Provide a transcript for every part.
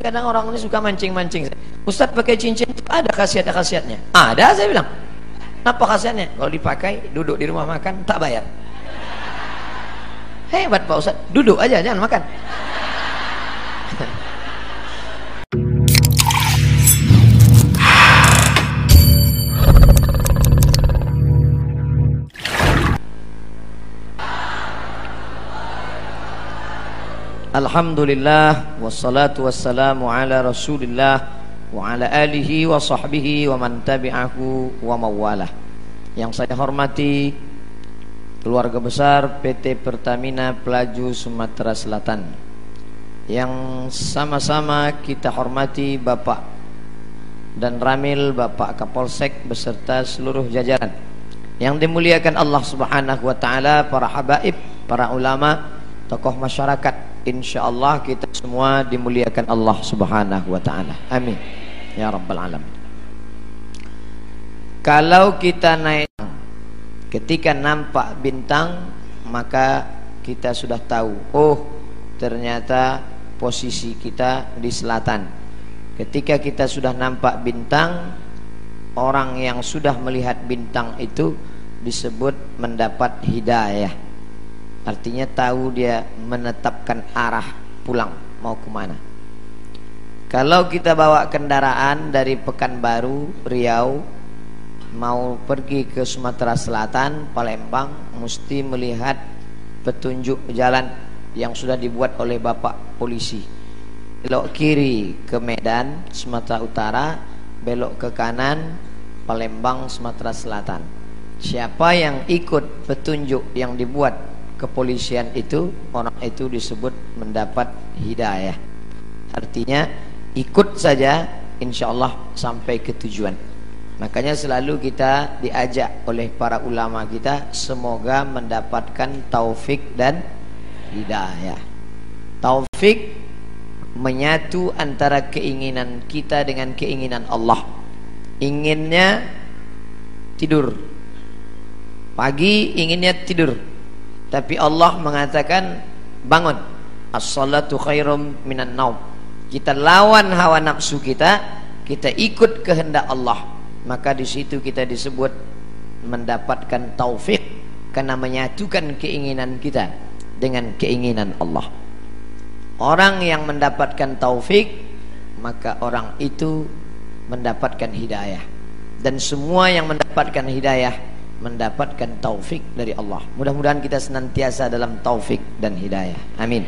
Kadang orang ini suka mancing-mancing. Ustaz pakai cincin itu ada khasiat-khasiatnya. Ada saya bilang. Apa khasiatnya? Kalau dipakai duduk di rumah makan tak bayar. Hebat Pak Ustaz. Duduk aja jangan makan. Alhamdulillah wassalatu wassalamu ala Rasulillah wa ala alihi wa sahbihi wa man tabi'ahu wa mawalah. Yang saya hormati keluarga besar PT Pertamina Pelaju Sumatera Selatan. Yang sama-sama kita hormati Bapak dan Ramil Bapak Kapolsek beserta seluruh jajaran. Yang dimuliakan Allah Subhanahu wa taala, para habaib, para ulama, tokoh masyarakat insyaallah kita semua dimuliakan Allah Subhanahu wa taala. Amin. Ya rabbal alamin. Kalau kita naik ketika nampak bintang maka kita sudah tahu oh ternyata posisi kita di selatan. Ketika kita sudah nampak bintang orang yang sudah melihat bintang itu disebut mendapat hidayah Artinya tahu dia menetapkan arah pulang mau ke mana. Kalau kita bawa kendaraan dari Pekanbaru, Riau mau pergi ke Sumatera Selatan, Palembang, mesti melihat petunjuk jalan yang sudah dibuat oleh Bapak polisi. Belok kiri ke Medan, Sumatera Utara, belok ke kanan, Palembang, Sumatera Selatan. Siapa yang ikut petunjuk yang dibuat kepolisian itu orang itu disebut mendapat hidayah. Artinya ikut saja insya Allah sampai ke tujuan. Makanya selalu kita diajak oleh para ulama kita semoga mendapatkan taufik dan hidayah. Taufik menyatu antara keinginan kita dengan keinginan Allah. Inginnya tidur. Pagi inginnya tidur tapi Allah mengatakan bangun. As-salatu khairum minan naum. Kita lawan hawa nafsu kita, kita ikut kehendak Allah. Maka di situ kita disebut mendapatkan taufik karena menyatukan keinginan kita dengan keinginan Allah. Orang yang mendapatkan taufik maka orang itu mendapatkan hidayah. Dan semua yang mendapatkan hidayah mendapatkan taufik dari Allah. Mudah-mudahan kita senantiasa dalam taufik dan hidayah. Amin.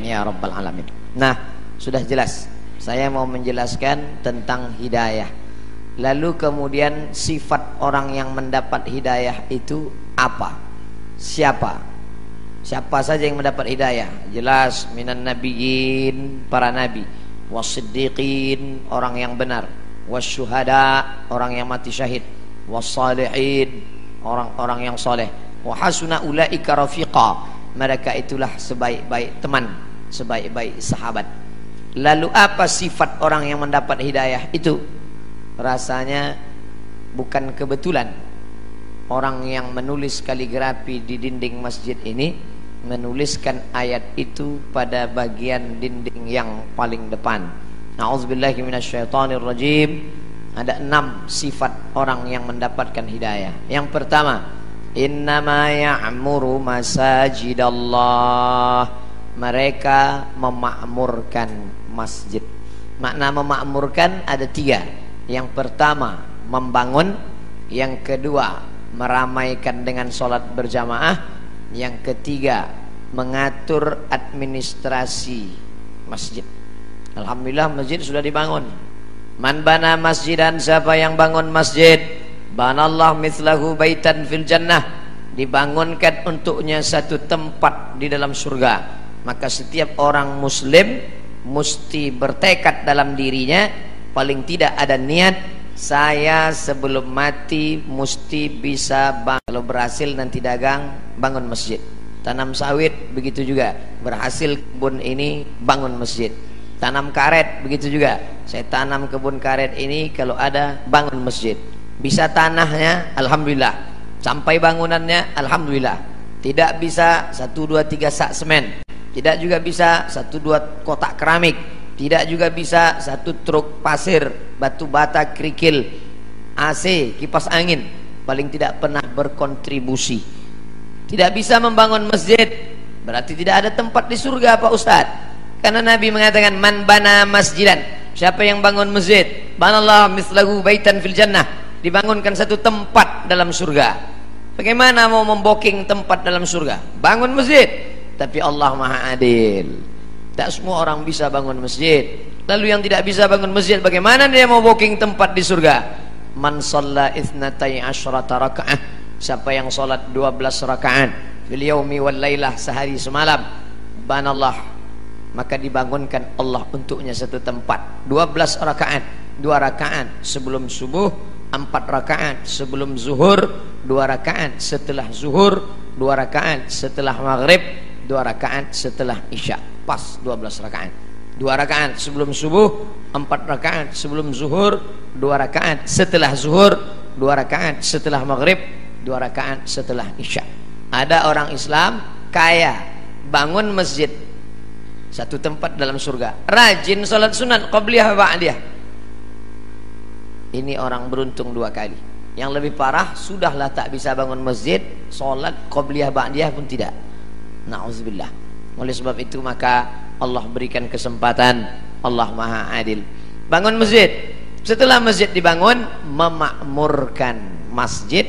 Ya rabbal alamin. Nah, sudah jelas. Saya mau menjelaskan tentang hidayah. Lalu kemudian sifat orang yang mendapat hidayah itu apa? Siapa? Siapa saja yang mendapat hidayah? Jelas minan nabiyyin, para nabi, wasiddiqin, orang yang benar, wasyuhada, orang yang mati syahid, wassalihin, orang-orang yang soleh. Wa hasuna ulaika rafiqa. Mereka itulah sebaik-baik teman sebaik-baik sahabat. Lalu apa sifat orang yang mendapat hidayah itu? Rasanya bukan kebetulan. Orang yang menulis kaligrafi di dinding masjid ini menuliskan ayat itu pada bagian dinding yang paling depan. A'udzubillahi minasyaitonirrajim ada enam sifat orang yang mendapatkan hidayah. Yang pertama, innama ya'muru masajidallah. Mereka memakmurkan masjid. Makna memakmurkan ada tiga. Yang pertama, membangun. Yang kedua, meramaikan dengan sholat berjamaah. Yang ketiga, mengatur administrasi masjid. Alhamdulillah masjid sudah dibangun Man bana masjidan siapa yang bangun masjid Banallah mithlahu baitan fil jannah Dibangunkan untuknya satu tempat di dalam surga. Maka setiap orang muslim Mesti bertekad dalam dirinya Paling tidak ada niat Saya sebelum mati Mesti bisa bang Kalau berhasil nanti dagang Bangun masjid. Tanam sawit begitu juga. Berhasil kebun ini bangun masjid Tanam karet begitu juga. Saya tanam kebun karet ini kalau ada bangun masjid. Bisa tanahnya alhamdulillah. Sampai bangunannya alhamdulillah. Tidak bisa satu dua tiga sak semen. Tidak juga bisa satu dua kotak keramik. Tidak juga bisa satu truk pasir, batu bata, kerikil, AC, kipas angin. Paling tidak pernah berkontribusi. Tidak bisa membangun masjid. Berarti tidak ada tempat di surga Pak Ustaz. Karena Nabi mengatakan man bana masjidan. Siapa yang bangun masjid? Banallah mislahu baitan fil jannah. Dibangunkan satu tempat dalam surga. Bagaimana mau memboking tempat dalam surga? Bangun masjid. Tapi Allah Maha Adil. Tak semua orang bisa bangun masjid. Lalu yang tidak bisa bangun masjid bagaimana dia mau booking tempat di surga? Man shalla itsnatai asyrata rakaah. Siapa yang salat 12 rakaat fil yaumi wal lailah sehari semalam banallah maka dibangunkan Allah untuknya satu tempat. 12 rakaat. Dua rakaat sebelum subuh. Empat rakaat sebelum zuhur. Dua rakaat setelah zuhur. Dua rakaat setelah maghrib. Dua rakaat setelah isya. Pas 12 rakaat. Dua rakaat sebelum subuh. Empat rakaat sebelum zuhur. Dua rakaat setelah zuhur. Dua rakaat setelah maghrib. Dua rakaat setelah isya. Ada orang Islam kaya bangun masjid satu tempat dalam surga. Rajin salat sunat qabliyah ba'diyah. Ini orang beruntung dua kali. Yang lebih parah sudahlah tak bisa bangun masjid salat qabliyah ba'diyah pun tidak. Na'udzubillah. Oleh sebab itu maka Allah berikan kesempatan. Allah Maha Adil. Bangun masjid. Setelah masjid dibangun, memakmurkan masjid.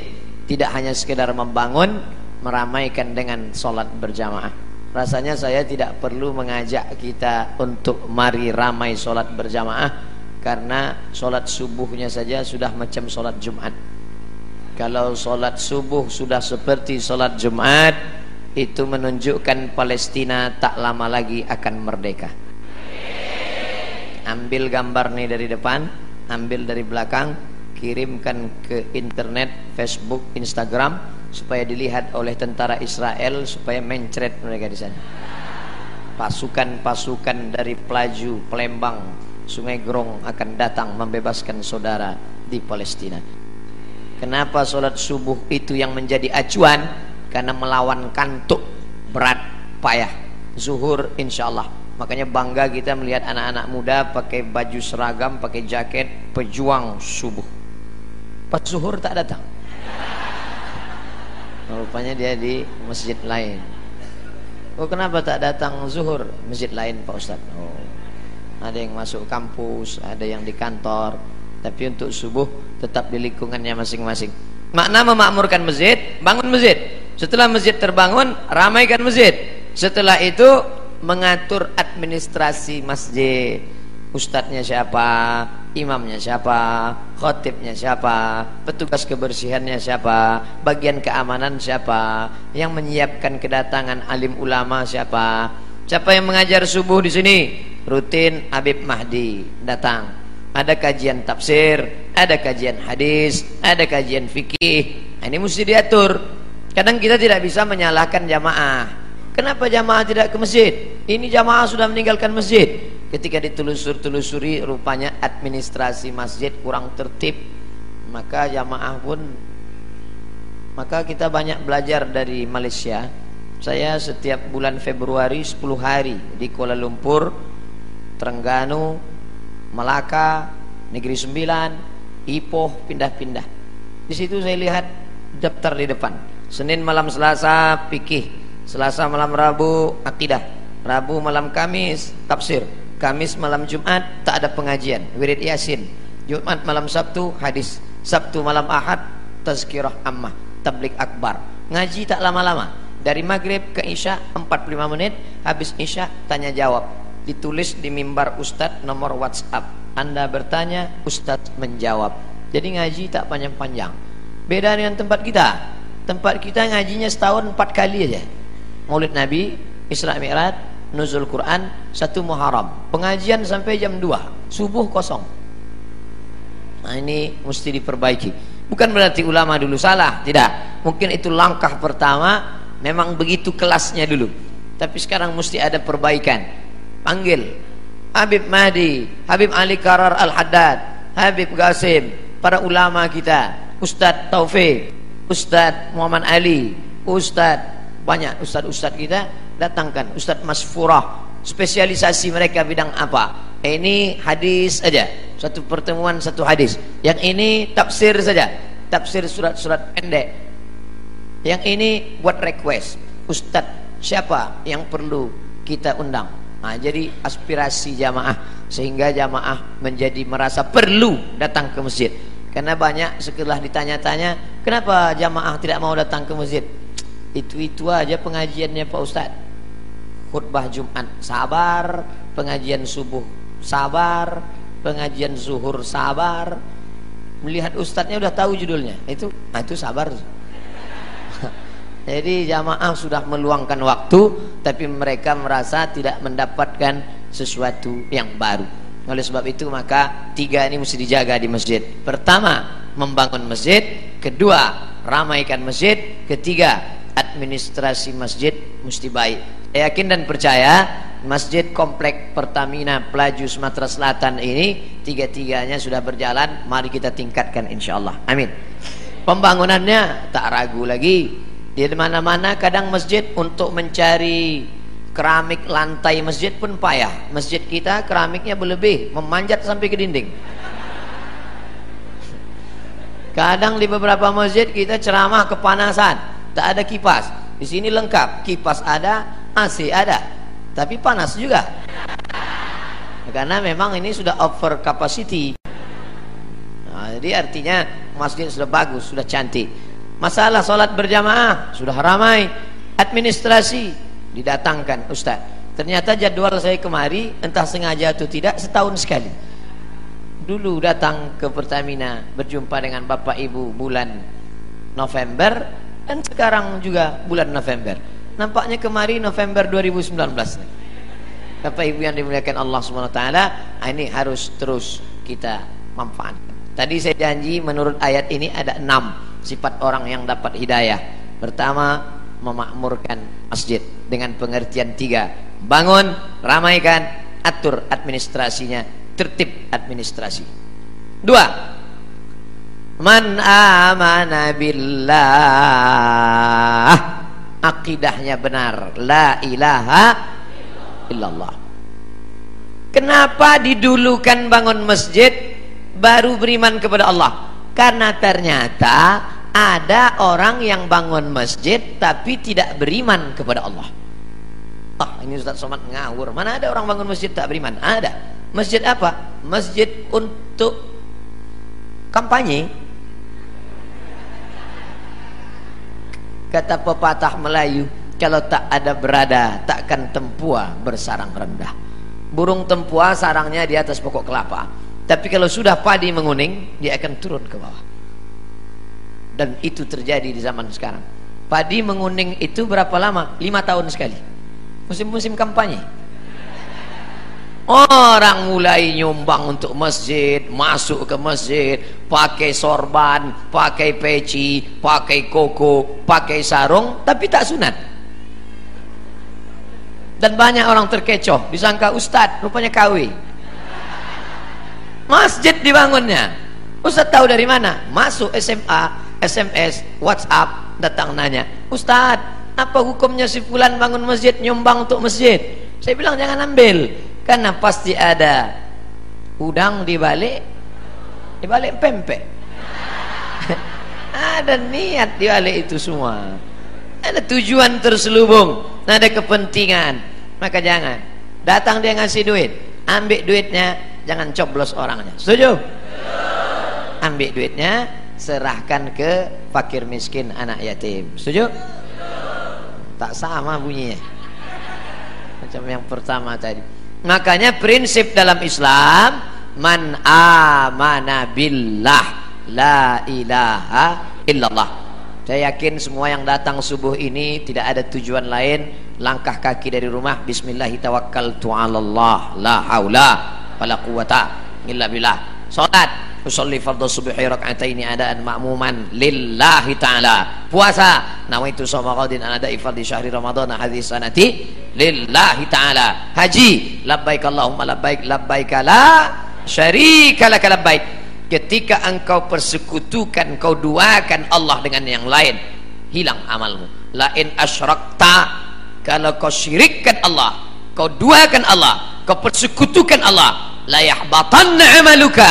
Tidak hanya sekedar membangun, meramaikan dengan solat berjamaah. Rasanya saya tidak perlu mengajak kita untuk mari ramai solat berjamaah karena solat subuhnya saja sudah macam solat Jumat. Kalau solat subuh sudah seperti solat Jumat, itu menunjukkan Palestina tak lama lagi akan merdeka. Ambil gambar nih dari depan, ambil dari belakang, kirimkan ke internet, Facebook, Instagram supaya dilihat oleh tentara Israel supaya mencret mereka di sana. Pasukan-pasukan dari Pelaju, Pelembang, Sungai Grong akan datang membebaskan saudara di Palestina. Kenapa solat subuh itu yang menjadi acuan? karena melawan kantuk berat payah zuhur insyaallah makanya bangga kita melihat anak-anak muda pakai baju seragam pakai jaket pejuang subuh pas zuhur tak datang rupanya dia di masjid lain. Oh kenapa tak datang zuhur? Masjid lain Pak Ustaz. Oh ada yang masuk kampus ada yang di kantor. Tapi untuk subuh tetap di lingkungannya masing-masing. Makna memakmurkan masjid bangun masjid. Setelah masjid terbangun, ramaikan masjid. Setelah itu mengatur administrasi masjid. Ustadznya siapa, imamnya siapa, khotibnya siapa, petugas kebersihannya siapa, bagian keamanan siapa, yang menyiapkan kedatangan alim ulama siapa, siapa yang mengajar subuh di sini, rutin Habib Mahdi datang. Ada kajian tafsir, ada kajian hadis, ada kajian fikih. Nah, ini mesti diatur. Kadang kita tidak bisa menyalahkan jamaah. Kenapa jamaah tidak ke masjid? Ini jamaah sudah meninggalkan masjid. Ketika ditelusur-telusuri rupanya administrasi masjid kurang tertib, maka jamaah pun maka kita banyak belajar dari Malaysia. Saya setiap bulan Februari 10 hari di Kuala Lumpur, Terengganu, Melaka, Negeri Sembilan, Ipoh pindah-pindah. Di situ saya lihat daftar di depan. Senin malam Selasa fikih, Selasa malam Rabu akidah, Rabu malam Kamis tafsir, Kamis malam Jumat tak ada pengajian, wirid Yasin, Jumat malam Sabtu hadis, Sabtu malam Ahad tazkirah ammah, tablik akbar. Ngaji tak lama-lama. Dari maghrib ke isya 45 menit, habis isya tanya jawab. Ditulis di mimbar ustadz nomor WhatsApp. Anda bertanya, ustadz menjawab. Jadi ngaji tak panjang-panjang. Beda dengan tempat kita tempat kita ngajinya setahun empat kali aja maulid nabi Isra Mi'raj nuzul Quran satu Muharram. Pengajian sampai jam 2 subuh kosong. Nah ini mesti diperbaiki. Bukan berarti ulama dulu salah tidak. Mungkin itu langkah pertama memang begitu kelasnya dulu. Tapi sekarang mesti ada perbaikan. Panggil. Habib Mahdi Habib Ali Karar Al-Haddad Habib Qasim para ulama kita. Ustadz Taufik Ustadz Muhammad Ali, Ustadz banyak Ustadz-Ustadz kita datangkan Ustadz Masfurah spesialisasi mereka bidang apa Ini hadis saja. Satu pertemuan satu hadis. Yang ini tafsir saja. Tafsir surat-surat pendek. Yang ini buat request. Ustadz siapa yang perlu kita undang? Nah, jadi aspirasi jamaah sehingga jamaah menjadi merasa perlu datang ke masjid. Karena banyak setelah ditanya-tanya, kenapa jamaah tidak mau datang ke masjid? Itu-itu aja pengajiannya Pak Ustadz. Khutbah Jumat sabar, pengajian subuh sabar, pengajian zuhur sabar. Melihat ustadznya udah tahu judulnya. Itu nah itu sabar. Jadi jamaah sudah meluangkan waktu tapi mereka merasa tidak mendapatkan sesuatu yang baru. Oleh sebab itu maka tiga ini mesti dijaga di masjid. Pertama, membangun masjid. Kedua, ramaikan masjid. Ketiga, administrasi masjid mesti baik. Saya yakin dan percaya Masjid Komplek Pertamina Pelaju Sumatera Selatan ini tiga-tiganya sudah berjalan. Mari kita tingkatkan insyaallah. Amin. Pembangunannya tak ragu lagi. Di mana-mana kadang masjid untuk mencari keramik lantai masjid pun payah. Masjid kita keramiknya berlebih, memanjat sampai ke dinding. Kadang di beberapa masjid kita ceramah kepanasan, tak ada kipas. Di sini lengkap, kipas ada, AC ada. Tapi panas juga. Karena memang ini sudah over capacity. Nah, jadi artinya masjid sudah bagus sudah cantik. Masalah sholat berjamaah sudah ramai. Administrasi didatangkan Ustaz. Ternyata jadwal saya kemari entah sengaja atau tidak setahun sekali. Dulu datang ke Pertamina berjumpa dengan Bapak Ibu bulan November dan sekarang juga bulan November. Nampaknya kemarin November 2019 Bapak Ibu yang dimuliakan Allah SWT ah, Ini harus terus kita manfaatkan. Tadi saya janji menurut ayat ini ada enam Sifat orang yang dapat hidayah. Pertama memakmurkan masjid Dengan pengertian tiga. Bangun, ramaikan, atur administrasinya Tertib administrasi. Dua Man amana billah akidahnya benar la ilaha illallah kenapa didulukan bangun masjid baru beriman kepada Allah karena ternyata ada orang yang bangun masjid tapi tidak beriman kepada Allah Ah, ini Ustaz Somad ngawur. Mana ada orang bangun masjid tak beriman? Ada. Masjid apa? Masjid untuk kampanye Kata pepatah Melayu, kalau tak ada berada, takkan tempua bersarang rendah. Burung tempua sarangnya di atas pokok kelapa. Tapi kalau sudah padi menguning, dia akan turun ke bawah. Dan itu terjadi di zaman sekarang. Padi menguning itu berapa lama? Lima tahun sekali. Musim-musim kampanye. Orang mulai nyumbang untuk masjid, masuk ke masjid, pakai sorban, pakai peci, pakai koko, pakai sarung, tapi tak sunat. Dan banyak orang terkecoh, disangka ustad, rupanya kawi. Masjid dibangunnya. Ustad tahu dari mana? Masuk SMA, SMS, WhatsApp, datang nanya, Ustad, apa hukumnya si fulan bangun masjid, nyumbang untuk masjid? Saya bilang jangan ambil karena pasti ada udang di balik di balik pempek. Ada niat di balik itu semua. Ada tujuan terselubung ada kepentingan. Maka jangan. Datang dia ngasih duit ambil duitnya jangan coblos orangnya. Setuju? Ambil duitnya serahkan ke fakir miskin anak yatim. Setuju? Tak sama bunyinya. Macam yang pertama tadi Makanya prinsip dalam Islam man amana billah la ilaha illallah. Saya yakin semua yang datang subuh ini tidak ada tujuan lain langkah kaki dari rumah bismillahirrahmanirrahim la haula wala quwata illa billah. Salat usolli fardhu subhi rak'ataini adaan ma'muman lillahi ta'ala puasa nawaitu shoma qadin an ada'i fardhi syahri ramadan hadis sanati lillahi ta'ala. Haji. Labbaik allahumma labbaik labbaik la syarika lak labbaik. Ketika engkau persekutukan kau duakan Allah dengan yang lain hilang amalmu. La in asyrakta kalau kau syirikkan Allah kau duakan Allah kau persekutukan Allah la yahbatanna amaluka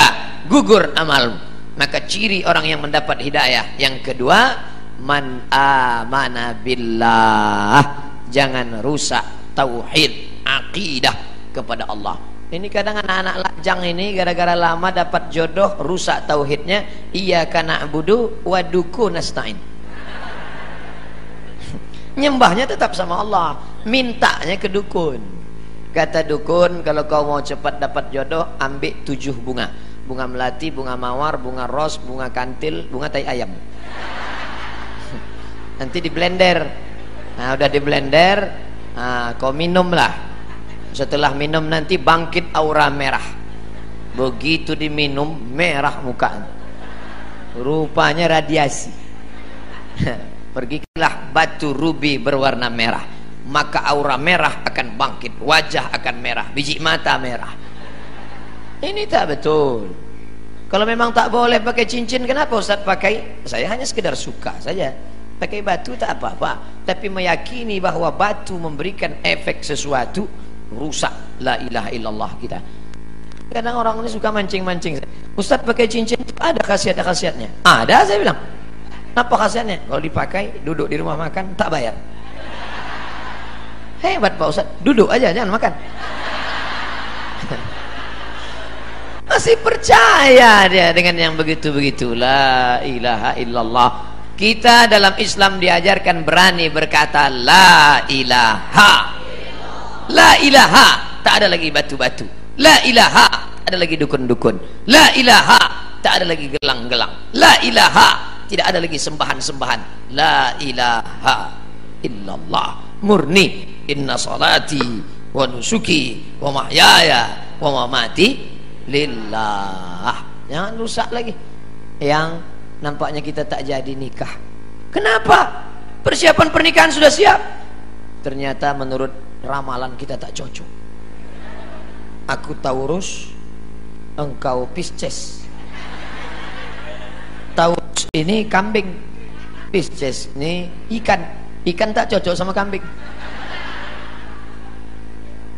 gugur amalmu. Maka ciri orang yang mendapat hidayah. Yang kedua man amana billah jangan rusak tauhid akidah kepada Allah. Ini kadang anak-anak lajang ini gara-gara lama dapat jodoh rusak tauhidnya. Iya kana budu waduku nasta'in. Nyembahnya tetap sama Allah. Mintanya ke dukun. Kata dukun kalau kau mau cepat dapat jodoh ambil tujuh bunga. Bunga melati, bunga mawar, bunga ros, bunga kantil, bunga tai ayam. Nanti di blender nah udah di blender nah, kau minum lah setelah minum nanti bangkit aura merah. Begitu diminum merah muka rupanya radiasi. Pergilah batu rubi berwarna merah. Maka aura merah akan bangkit Wajah akan merah Biji mata merah. Ini tak betul. Kalau memang tak boleh pakai cincin Kenapa Ustaz pakai? Saya hanya sekedar suka saja Pakai batu tak apa-apa Tapi meyakini bahawa batu memberikan efek sesuatu Rusak La ilaha illallah kita Kadang orang ini suka mancing-mancing Ustaz pakai cincin ada khasiat-khasiatnya Ada saya bilang apa khasiatnya? Kalau dipakai, duduk di rumah makan, tak bayar. Hebat Pak Ustaz, duduk aja, jangan makan. Masih percaya dia dengan yang begitu-begitu. La ilaha illallah. Kita dalam Islam diajarkan berani berkata La ilaha. La ilaha. Tak ada lagi batu-batu. La ilaha. Ada lagi dukun-dukun. La ilaha. Tak ada lagi gelang-gelang. La ilaha tidak ada lagi sembahan-sembahan la ilaha illallah murni inna salati wa nusuki wa mahyaya wa mamati lillah jangan rusak lagi yang nampaknya kita tak jadi nikah. Kenapa? Persiapan pernikahan sudah siap. Ternyata menurut ramalan kita tak cocok. Aku Taurus engkau Pisces. Taurus ini kambing Pisces ini ikan. Ikan tak cocok sama kambing.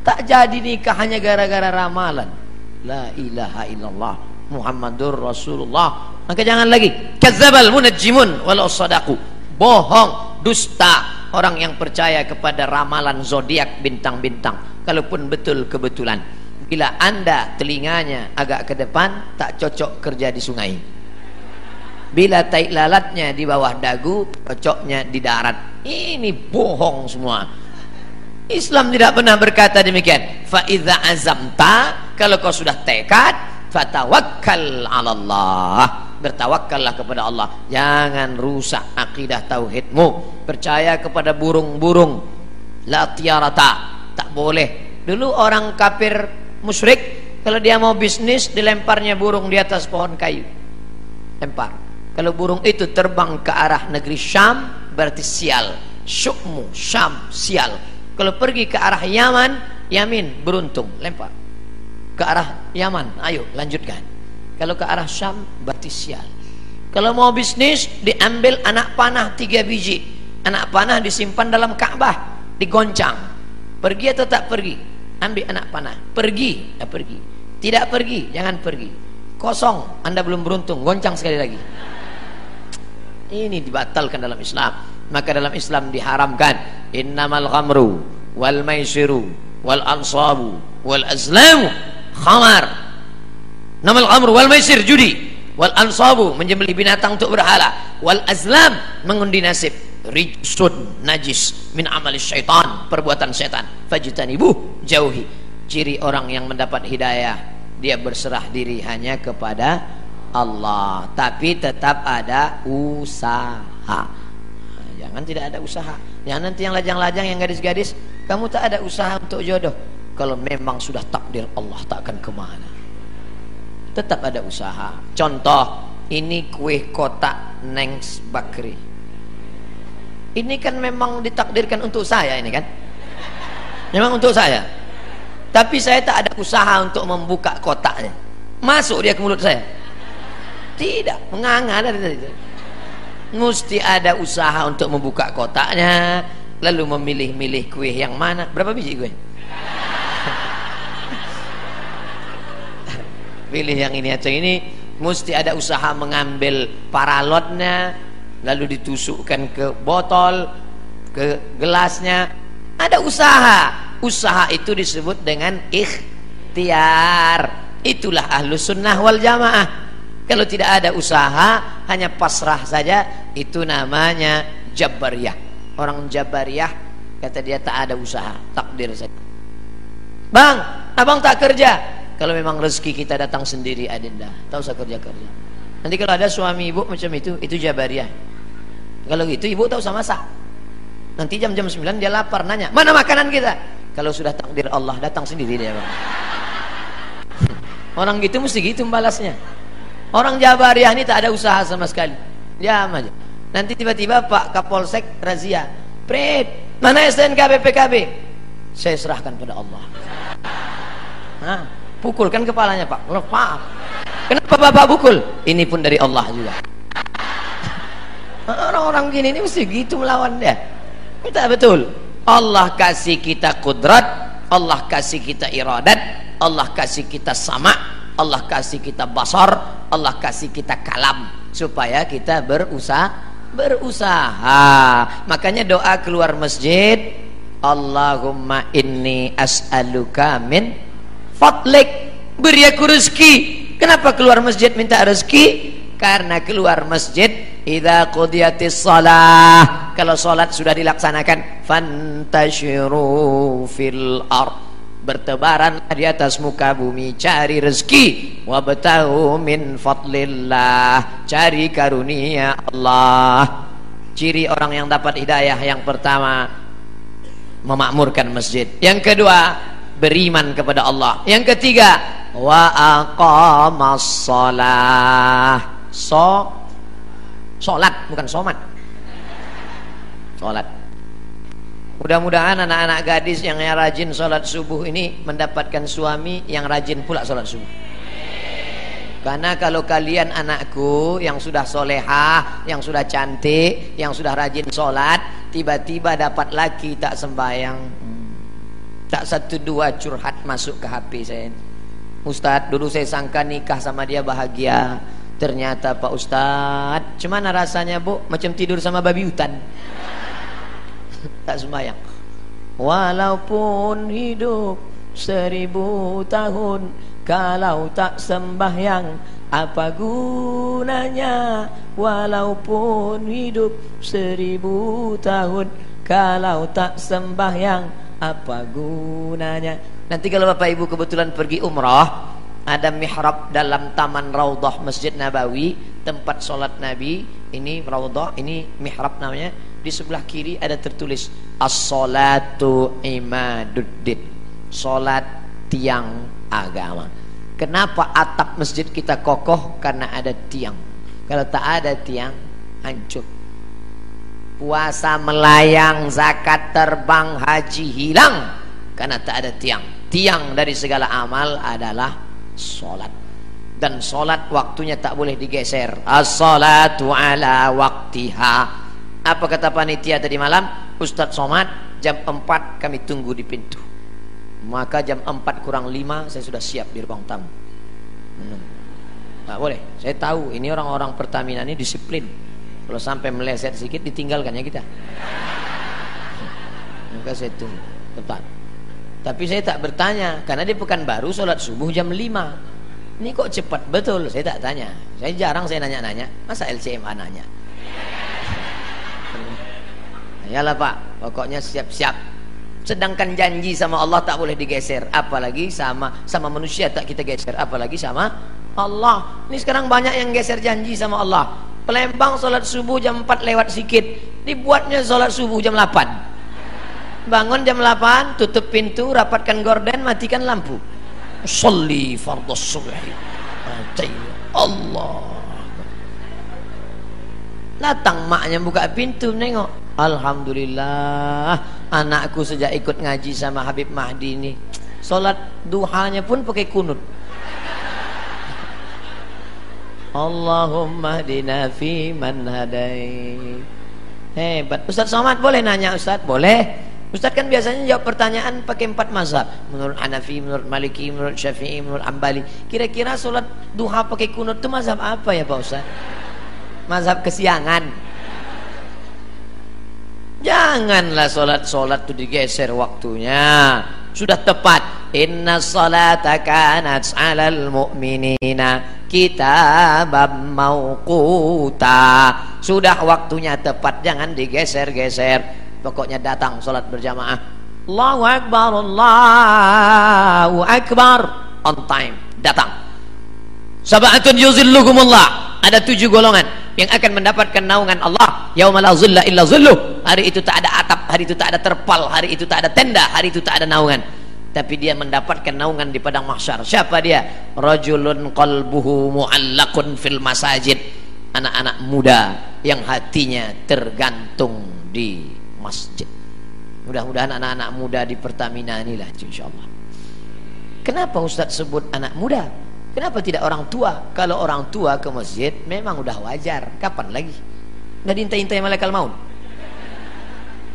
Tak jadi nikah hanya gara-gara ramalan. La ilaha illallah Muhammadur Rasulullah maka jangan lagi. Kazzabal munajjimun walau sadaku bohong dusta orang yang percaya kepada ramalan zodiak bintang-bintang. Kalaupun betul kebetulan. Bila anda telinganya agak ke depan tak cocok kerja di sungai. Bila tai lalatnya di bawah dagu cocoknya di darat. Ini bohong semua. Islam tidak pernah berkata demikian. Fa idza azamta kalau kau sudah tekad fatawakkal 'ala Allah bertawakkallah kepada Allah. Jangan rusak akidah tauhidmu. Percaya kepada burung-burung. La tiarata tak boleh. Dulu orang kafir musyrik kalau dia mau bisnis dilemparnya burung di atas pohon kayu. Lempar. Kalau burung itu terbang ke arah negeri Syam berarti sial. Syukmu Syam sial. Kalau pergi ke arah Yaman, Yamin beruntung, lempar. Ke arah Yaman, ayo lanjutkan. Kalau ke arah Syam berarti sial. Kalau mau bisnis diambil anak panah tiga biji. Anak panah disimpan dalam Ka'bah, digoncang. Pergi atau tak pergi? Ambil anak panah. Pergi, ya pergi. Tidak pergi, jangan pergi. Kosong, Anda belum beruntung, goncang sekali lagi ini dibatalkan dalam Islam maka dalam Islam diharamkan innamal ghamru wal maisiru wal ansabu wal azlamu khamar namal ghamru wal maisir judi. Wal ansabu menjembeli binatang untuk berhala. Wal azlam mengundi nasib. Rijsun najis min amali syaitan perbuatan syaitan. Fajtanibuh jauhi. Ciri orang yang mendapat hidayah dia berserah diri hanya kepada Allah. Tapi tetap ada usaha. Jangan tidak ada usaha. Jangan nanti yang lajang-lajang yang gadis-gadis kamu tak ada usaha untuk jodoh. Kalau memang sudah takdir Allah tak akan ke mana tetap ada usaha contoh ini kue kotak Nengs Bakri ini kan memang ditakdirkan untuk saya ini kan memang untuk saya tapi saya tak ada usaha untuk membuka kotaknya masuk dia ke mulut saya tidak, menganga dari tadi. Mesti ada usaha untuk membuka kotaknya, lalu memilih-milih kue yang mana. Berapa biji kue? Pilih yang ini atau ini mesti ada usaha mengambil paralotnya lalu ditusukkan ke botol ke gelasnya. Ada usaha. Usaha itu disebut dengan ikhtiar. Itulah ahlu sunnah wal jamaah. Kalau tidak ada usaha hanya pasrah saja itu namanya jabariyah. Orang jabariyah kata dia tak ada usaha. Takdir saja. Bang abang tak kerja kalau memang rezeki kita datang sendiri adinda. Tahu usah kerja kerja nanti kalau ada suami ibu macam itu itu jabariyah kalau gitu ibu tahu sama masak. Nanti jam-jam 9 dia lapar nanya mana makanan kita? Kalau sudah takdir Allah datang sendiri dia bang orang gitu mesti gitu membalasnya orang jabariyah ini tak ada usaha sama sekali. Diam aja. Nanti tiba-tiba Pak Kapolsek razia Prit mana STNK BPKB saya serahkan pada Allah. Nah, pukulkan kepalanya Pak. Pak kenapa Bapak pukul? Ini pun dari Allah juga. Orang-orang gini ini mesti gitu melawan dia. Kita betul. Allah kasih kita kudrat Allah kasih kita iradat Allah kasih kita sama Allah kasih kita basar Allah kasih kita kalam. Supaya kita berusaha berusaha. Makanya doa keluar masjid Allahumma inni as'aluka min fadlik beri aku rezeki. Kenapa keluar masjid minta rezeki? Karena keluar masjid idza qudiyatis shalah. Kalau salat sudah dilaksanakan fantashiru fil ardh bertebaran di atas muka bumi cari rezeki. Wabtahu min fadlillah. Cari karunia Allah. Ciri orang yang dapat hidayah yang pertama memakmurkan masjid. Yang kedua beriman kepada Allah. Yang ketiga wa aqamas shalah. So salat bukan somat. Salat Mudah-mudahan anak-anak gadis yang rajin sholat subuh ini mendapatkan suami yang rajin pula sholat subuh. Karena kalau kalian anakku yang sudah solehah, yang sudah cantik, yang sudah rajin sholat, tiba-tiba dapat laki tak sembahyang, tak satu dua curhat masuk ke HP saya. Ustadz, dulu saya sangka nikah sama dia bahagia. Ternyata Pak Ustadz, cuman rasanya bu, macam tidur sama babi hutan tak sembahyang walaupun hidup seribu tahun kalau tak sembahyang apa gunanya walaupun hidup seribu tahun kalau tak sembahyang apa gunanya? Nanti kalau bapak ibu kebetulan pergi umrah ada mihrab dalam taman raudhah masjid nabawi tempat solat nabi. Ini raudhah ini mihrab namanya. Di sebelah kiri ada tertulis as-salatu imaduddin. Salat tiang agama. Kenapa atap masjid kita kokoh? Karena ada tiang. Kalau tak ada tiang hancur puasa melayang zakat terbang haji hilang karena tak ada tiang tiang dari segala amal adalah salat dan salat waktunya tak boleh digeser as-salatu ala waktiha apa kata panitia tadi malam? Ustadz Somad, jam 4 kami tunggu di pintu. Maka jam 4 kurang 5 saya sudah siap di ruang tamu. Hmm. Nah, boleh. Saya tahu ini orang-orang Pertamina ini disiplin. Kalau sampai meleset sedikit ditinggalkan ya kita. Maka saya tunggu tepat. Tapi saya tak bertanya karena di baru sholat subuh jam 5. Ini kok cepat betul? Saya tak tanya. Saya jarang saya nanya-nanya. Masa LCMA nanya? Yalah Pak, pokoknya siap-siap. Sedangkan janji sama Allah tak boleh digeser, apalagi sama sama manusia tak kita geser, apalagi sama Allah. Ini sekarang banyak yang geser janji sama Allah. Pelembang solat subuh jam 4 lewat sedikit, dibuatnya solat subuh jam 8. Bangun jam 8, tutup pintu, rapatkan gorden, matikan lampu. Salli fardhu subhi. Allah. Datang maknya buka pintu nengok Alhamdulillah anakku sejak ikut ngaji sama Habib Mahdi ini Salat duhanya pun pakai kunut Allahumma dina fi man hadai Hebat Ustaz Somad boleh nanya Ustaz? Boleh Ustaz kan biasanya jawab pertanyaan pakai empat mazhab. Menurut Hanafi, menurut Maliki, menurut Syafi'i, menurut Ambali. Kira-kira sholat duha pakai kunut itu mazhab apa ya Pak Ustaz? Mazhab kesiangan. Janganlah sholat-sholat itu digeser waktunya. Sudah tepat. Inna salata kanat alal mu'minina kitabam mauquta. Sudah waktunya tepat. Jangan digeser-geser. Pokoknya datang sholat berjamaah. Allahu Akbar, Allahu Akbar. On time, datang. Sabatun yuzilluhumullah. Ada tujuh golongan yang akan mendapatkan naungan Allah. Yauma la zilla illa zilluh. Hari itu tak ada atap, hari itu tak ada terpal, hari itu tak ada tenda, hari itu tak ada naungan. Tapi dia mendapatkan naungan di padang mahsyar. Siapa dia? Rajulun qalbuhu mu'allaqun fil masajid. Anak-anak muda yang hatinya tergantung di masjid. Mudah-mudahan anak-anak muda di Pertamina inilah insyaallah. Kenapa Ustaz sebut anak muda? Kenapa tidak orang tua? Kalau orang tua ke masjid memang udah wajar. Kapan lagi? Nggak diintai-intai malaikat maut.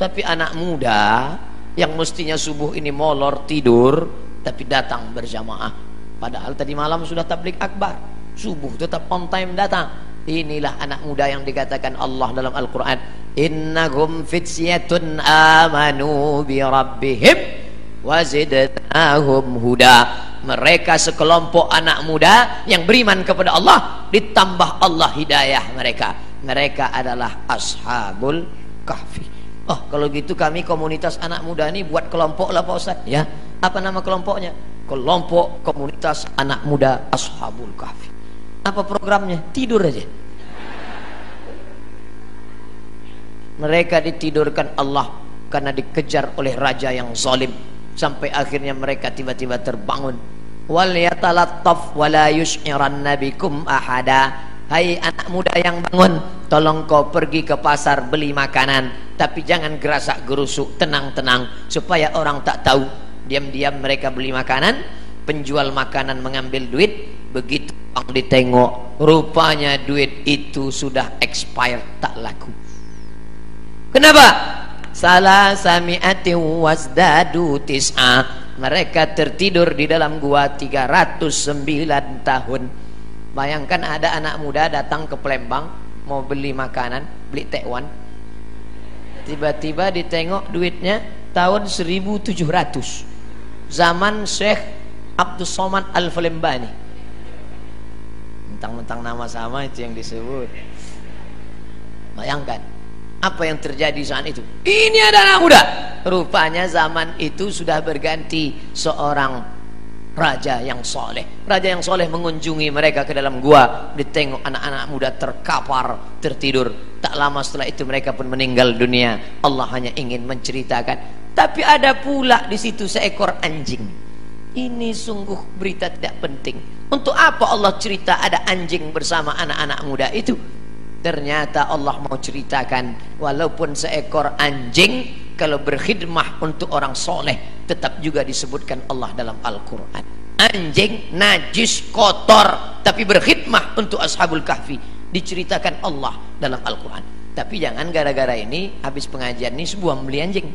Tapi anak muda yang mestinya subuh ini molor tidur tapi datang berjamaah. Padahal tadi malam sudah tablik akbar. Subuh tetap on time datang. Inilah anak muda yang dikatakan Allah dalam Al-Quran innahum fityatun amanu bi rabbihim wazidnahum huda mereka sekelompok anak muda yang beriman kepada Allah ditambah Allah hidayah mereka. Mereka adalah ashabul kahfi. Oh kalau gitu kami komunitas anak muda ini buat kelompok lah Pak Ustaz. Ya apa nama kelompoknya? Kelompok komunitas anak muda ashabul kahfi. Apa programnya? Tidur aja. Mereka ditidurkan Allah karena dikejar oleh raja yang zalim. Sampai akhirnya mereka tiba-tiba terbangun wal yatalattaf wala yush'iranna bikum ahada hai anak muda yang bangun tolong kau pergi ke pasar beli makanan tapi jangan gerasak gerusuk tenang-tenang supaya orang tak tahu diam-diam mereka beli makanan penjual makanan mengambil duit begitu orang ditengok rupanya duit itu sudah expired tak laku Kenapa? Salah sami'ati wasdadu tis'a. Mereka tertidur di dalam gua 309 tahun. Bayangkan ada anak muda datang ke Palembang mau beli makanan, beli tekwan. Tiba-tiba ditengok duitnya tahun 1700. Zaman Syekh Abdul Somad Al-Falembani. Mentang-mentang nama sama itu yang disebut. Bayangkan apa yang terjadi saat itu? Ini ada anak muda. Rupanya zaman itu sudah berganti seorang raja yang soleh. Raja yang soleh mengunjungi mereka ke dalam gua. Ditengok anak-anak muda terkapar, tertidur. Tak lama setelah itu mereka pun meninggal dunia. Allah hanya ingin menceritakan. Tapi ada pula di situ seekor anjing. Ini sungguh berita tidak penting. Untuk apa Allah cerita ada anjing bersama anak-anak muda itu? Ternyata Allah mau ceritakan walaupun seekor anjing kalau berkhidmah untuk orang soleh tetap juga disebutkan Allah dalam Al-Quran. Anjing najis kotor tapi berkhidmah untuk ashabul kahfi diceritakan Allah dalam Al-Quran. Tapi jangan gara-gara ini habis pengajian ini sebuah beli anjing.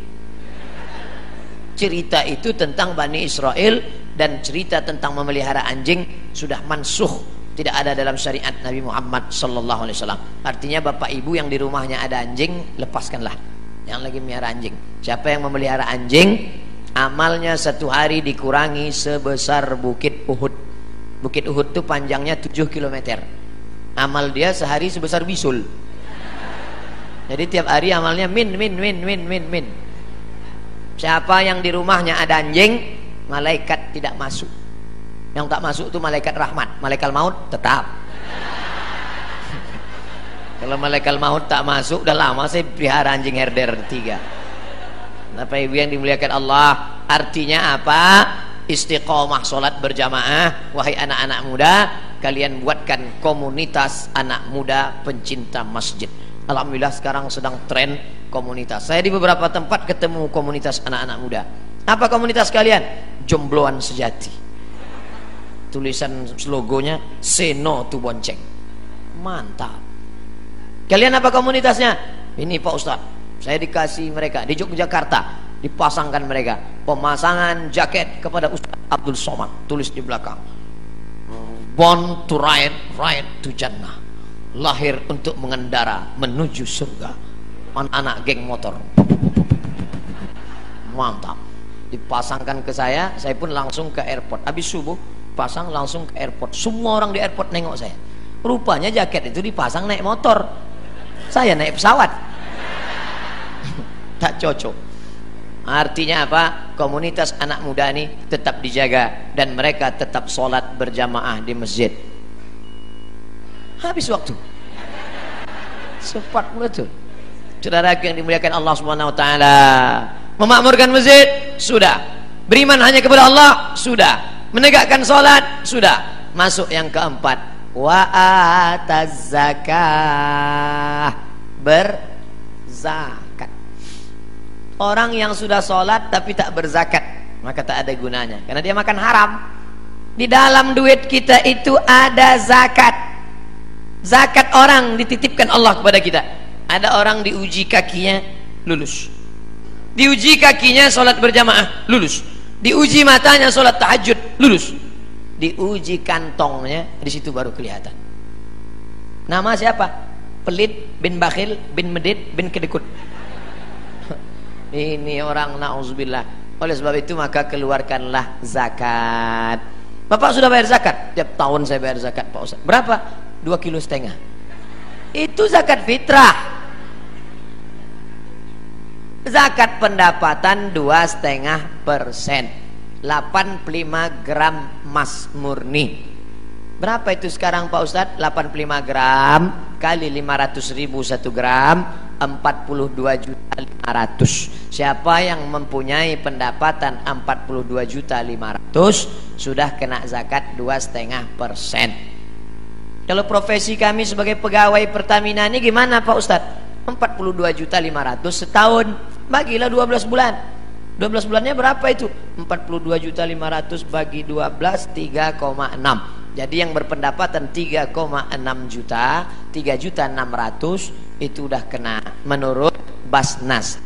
Cerita itu tentang Bani Israel dan cerita tentang memelihara anjing sudah mansuh tidak ada dalam syariat Nabi Muhammad sallallahu alaihi wasallam. Artinya bapak ibu yang di rumahnya ada anjing, lepaskanlah. Yang lagi melihara anjing. Siapa yang memelihara anjing, amalnya satu hari dikurangi sebesar bukit Uhud. Bukit Uhud itu panjangnya 7 km. Amal dia sehari sebesar bisul. Jadi tiap hari amalnya min min min min min min. Siapa yang di rumahnya ada anjing, malaikat tidak masuk yang tak masuk itu malaikat rahmat. Malaikat maut tetap. Kalau malaikat maut tak masuk udah lama saya pelihara anjing herder tiga. Bapak ibu yang dimuliakan Allah? Artinya apa? Istiqomah solat berjamaah. Wahai anak-anak muda kalian buatkan komunitas anak muda pencinta masjid. Alhamdulillah sekarang sedang tren komunitas. Saya di beberapa tempat ketemu komunitas anak-anak muda. Apa komunitas kalian? Jombloan sejati tulisan logonya Seno tu bonceng mantap. Kalian apa komunitasnya? Ini Pak Ustaz saya dikasih mereka di Yogyakarta dipasangkan mereka. Pemasangan jaket kepada Ustaz Abdul Somad. Tulis di belakang. Born to ride ride to jannah. Lahir untuk mengendara menuju surga. Anak-anak geng motor. Mantap. Dipasangkan ke saya saya pun langsung ke airport. Habis subuh pasang langsung ke airport semua orang di airport nengok saya rupanya jaket itu dipasang naik motor saya naik pesawat tak cocok Artinya apa? Komunitas anak muda ini tetap dijaga dan mereka tetap sholat berjamaah di masjid. Habis waktu. Cepat betul. Saudara yang dimuliakan Allah Subhanahu wa taala. Memakmurkan masjid sudah. Beriman hanya kepada Allah sudah. Menegakkan sholat sudah. Masuk yang keempat. Wa zakah. Berzakat. Orang yang sudah sholat tapi tak berzakat maka tak ada gunanya. Karena dia makan haram. Di dalam duit kita itu ada zakat. Zakat orang dititipkan Allah kepada kita. Ada orang diuji kakinya lulus. Diuji kakinya sholat berjamaah lulus. Diuji matanya sholat tahajud lulus diuji kantongnya di situ baru kelihatan nama siapa pelit bin bakhil bin medit bin kedekut ini orang na'udzubillah. Oleh sebab itu maka keluarkanlah zakat. Bapak sudah bayar zakat? Tiap tahun saya bayar zakat Pak Ustaz. Berapa? Dua kilo setengah. Itu zakat fitrah. Zakat pendapatan dua setengah persen. 85 gram emas murni. Berapa itu sekarang Pak Ustadz? 85 gram kali 500 ribu satu gram 42 juta 500 siapa yang mempunyai pendapatan 42 juta 500 sudah kena zakat dua setengah persen. Kalau profesi kami sebagai pegawai Pertamina ini gimana Pak Ustadz 42 juta 500 setahun. Bagilah 12 bulan 12 bulannya berapa itu 42 juta 500 bagi 12 3,6 jadi yang berpendapatan 3,6 juta, 3 juta 600 itu udah kena menurut Basnas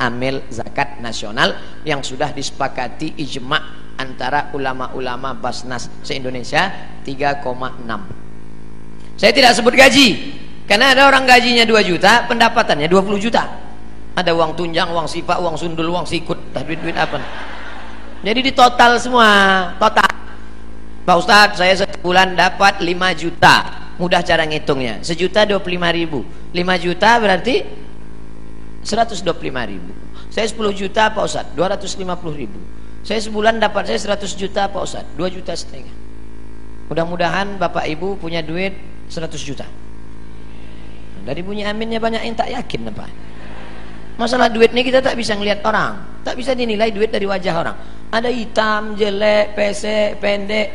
Amil Zakat Nasional yang sudah disepakati ijma antara ulama-ulama Basnas se-Indonesia 3,6. Saya tidak sebut gaji karena ada orang gajinya 2 juta, pendapatannya 20 juta. Ada uang tunjang, uang sifat, uang sundul, uang sikut, tapi duit apa? Jadi di total semua, total. Pak Ustadz saya sebulan dapat 5 juta. Mudah cara ngitungnya. Sejuta 25 ribu. 5 juta berarti 125 ribu. Saya 10 juta Pak Ustadz 250 ribu. Saya sebulan dapat saya 100 juta Pak Ustadz 2 juta setengah. Mudah-mudahan Bapak Ibu punya duit 100 juta. Dari bunyi aminnya banyak yang tak yakin apa masalah duit ini kita tak bisa ngelihat orang. Tak bisa dinilai duit dari wajah orang. Ada hitam, jelek, pesek, pendek.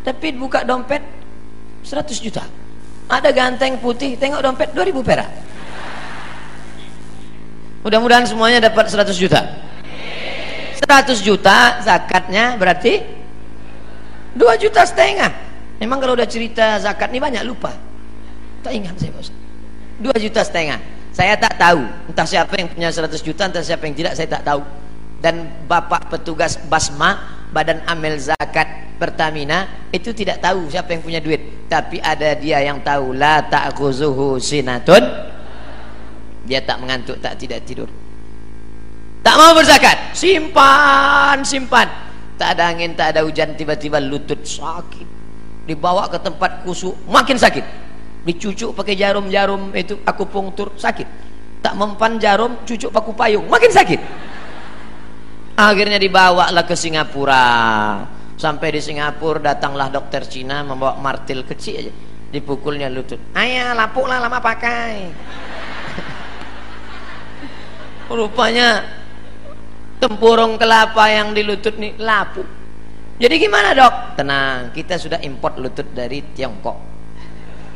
Tapi buka dompet 100 juta. Ada ganteng putih tengok dompet 2000 perak. Mudah-mudahan semuanya dapat 100 juta. 100 juta zakatnya berarti 2 juta setengah. Memang kalau udah cerita zakat ini banyak lupa. Tak ingat saya bos 2 juta setengah saya tak tahu. Entah siapa yang punya 100 juta entah siapa yang tidak saya tak tahu. Dan bapak petugas basma badan amil zakat Pertamina itu tidak tahu siapa yang punya duit. Tapi ada dia yang tahu la ta'khuzuhu sinatun. Dia tak mengantuk tak tidak tidur. Tak mau berzakat. Simpan simpan. Tak ada angin tak ada hujan tiba-tiba lutut sakit. Dibawa ke tempat kusuk makin sakit dicucuk pakai jarum-jarum itu aku pungtur sakit. Tak mempan jarum cucuk paku payung makin sakit. Akhirnya dibawa lah ke Singapura. Sampai di Singapura datanglah dokter Cina membawa martil kecil aja. Dipukulnya lutut. Ayah lapuklah lama pakai. Rupanya tempurung kelapa yang di lutut nih lapuk. Jadi gimana dok? Tenang kita sudah import lutut dari Tiongkok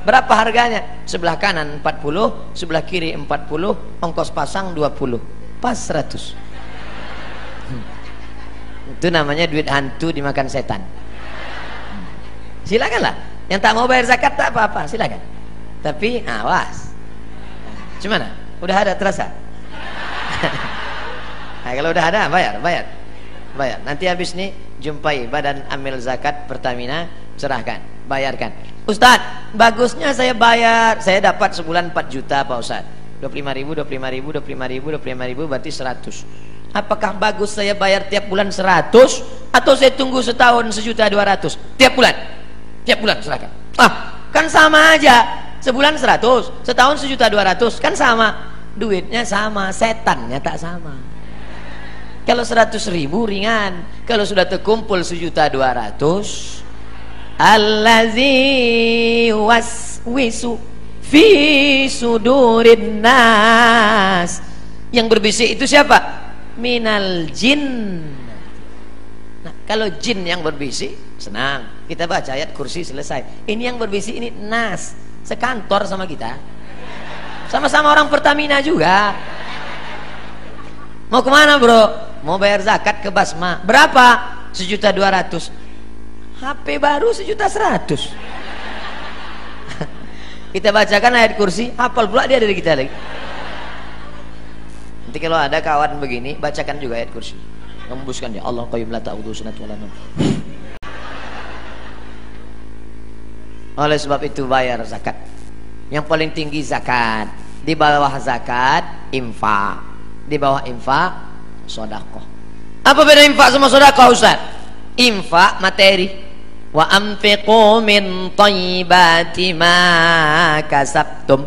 berapa harganya? Sebelah kanan 40 sebelah kiri 40 ongkos pasang 20 pas 100 itu namanya duit hantu dimakan setan. Silakanlah yang tak mau bayar zakat tak apa-apa silakan. Tapi awas. Gimana udah ada terasa? Nah, kalau udah ada bayar, bayar. Bayar. Nanti habis nih jumpai Badan Amil Zakat Pertamina, serahkan, bayarkan. Ustadz, bagusnya saya bayar. Saya dapat sebulan 4 juta Pak Ustadz. 25 ribu, 25 ribu, 25 ribu, 25 ribu berarti 100. Apakah bagus saya bayar tiap bulan 100 atau saya tunggu setahun sejuta 200 tiap bulan? Tiap bulan serahkan. Ah, kan sama aja. Sebulan 100, setahun sejuta 200 kan sama. Duitnya sama, setannya tak sama. Kalau 100 ribu ringan, kalau sudah terkumpul sejuta 200 allazi waswisu fi sudurin nas. Yang berbisik itu siapa? Minal jin. Nah kalau jin yang berbisik senang. Kita baca ayat kursi selesai. Ini yang berbisik ini nas. Sekantor sama kita. Sama-sama orang Pertamina juga. Mau ke mana bro? Mau bayar zakat ke Basma. Berapa? Sejuta dua ratus HP baru sejuta seratus. Kita bacakan ayat kursi hafal pula dia dari kita lagi. Nanti kalau ada kawan begini bacakan juga ayat kursi. Membuskan ya Allah qayyum la ta'udhu sunat oleh sebab itu bayar zakat. Yang paling tinggi zakat. Di bawah zakat infak. Di bawah infak sodakoh apa beda infak sama sodakoh Ustaz? Infak materi wa anfiqu min thayyibati ma kasabtum.